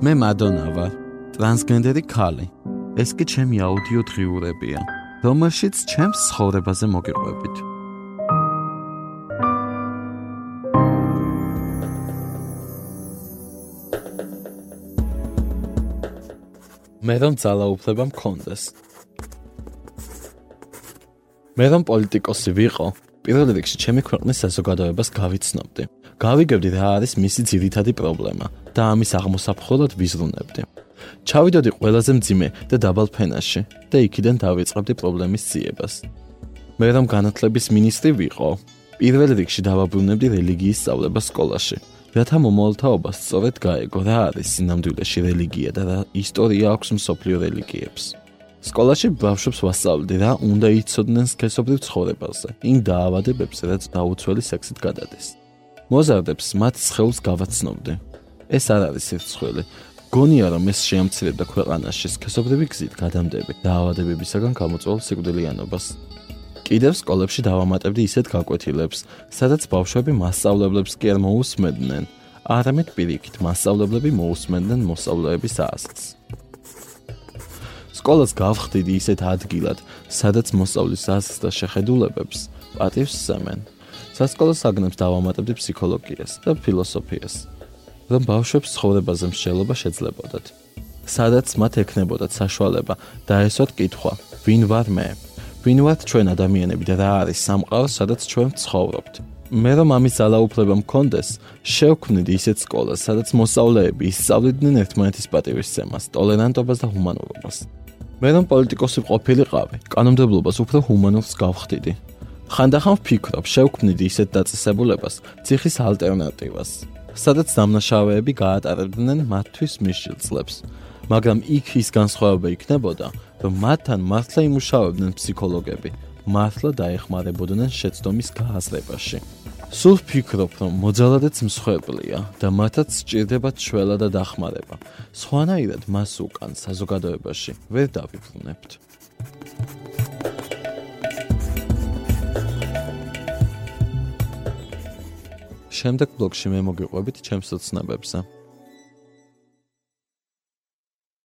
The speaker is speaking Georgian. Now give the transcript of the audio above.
მე მადონა ვარ, ტრანსგენდერი ქალი. ეს კი ჩემი აუდიო დღიურებია, რომელშიც ჩემს ცხოვრებაზე მოგიყვებით. მე რომ ძალაუფლება მქონდეს. მე რომ პოლიტიკოსი ვიყო, პირველ რიგში ჩემი ქვეყნის საზოგადოებას გავიცნობდი. გავიგებდი რა არის მისი ძირითადი პრობლემა და ამის აღმოსაფხვრად ვიზრუნებდი. ჩავიდოდი ყველაზე მძიმე და დაბალ ფენაში და იქიდან დავიწყებდი პრობლემის ძიებას. მე რომ განათლების მინისტრი ვიყო, პირველ რიგში დავაბრუნებდი რელიგიის სწავლებას სკოლაში. რათა მომავალთაობას სწორედ გაეგო რა არის სინამდვილეში რელიგია და რა ისტორია აქვს მსოფლიო რელიგიებს. სკოლაში ბავშვებს ვასწავლდი რა, უნდა იცოდნენ სქესობრივ ცხოვრებაზე, იმ დაავადებებზე, რაც დაუცველი სექსით გადადეს. მოზარდებს მათ სხეულს გავაცნობდი. ეს არ არის სიცხველი. გონია რომ ეს შეამცირებდა ქვეყანაში სქესობრივი გზით გადამდები დაავადებებისაგან გამოწვეულ სიკვდილიანობას. კიდევ სკოლებში დავამატებდი ისეთ გაკვეთილებს, სადაც ბავშვები მასწავლებლებს კი არ მოусმენდნენ, არამედ პირიქით მასწავლებლები მოусმენდნენ მოსწავლეების ასლს. სკოლას გავხდიდი ისეთ ადგილად, სადაც მოსწავლის ასწს და შეხედულებებს პატივს სცემენ. სასკოლო საგნებს დავამატებდი ფსიქოლოგიას და ფილოსოფიას. რომ ბავშვებს ცხოვრებაზე მსჯელობა შეძლებოდათ. სადაც მათ ექნებოდათ საშუალება დაესვათ კითხვა: ვინ ვარ მე? ვინ ვართ ჩვენ ადამიანები და რა არის სამყარო, სადაც ჩვენ ცხოვრობთ? მე რომ ამის ძალაუფლება მქონდეს, შევქმნიდი ისეთ სკოლას, სადაც მოსწავლეები ისწავლიდნენ ერთმანეთის პატივისცემას, ტოლერანტობას და ჰუმანურობას. მე რომ პოლიტიკოსი ყოფილიყავი, კანონმდებლობას უფრო ჰუმანურს გავხდიდი. ხანდახან ვფიქრობ, შევქმნიდი ისეთ დაწესებულებას, ციხის ალტერნატივას, სადაც დამნაშავეები გაატარებდნენ მათთვის მიშილწლებს. მაგრამ იქ ის განსხვავება იქნებოდა, რომ მათთან მართლა იმუშავებდნენ ფსიქოლოგები, მართლა დაეხმარებოდნენ შეცდომის გააზრებაში. სულ ფიქრობ, რომ მოძალადეც მსხვერპლია და მათაც სჭირდებათ შველა და დახმარება. სხვანაირად მას უკან საზოგადოებაში ვერ დავიბრუნებთ. შემდეგ ბლოგში მე მოგიყვებით ჩემს ოცნებებზე.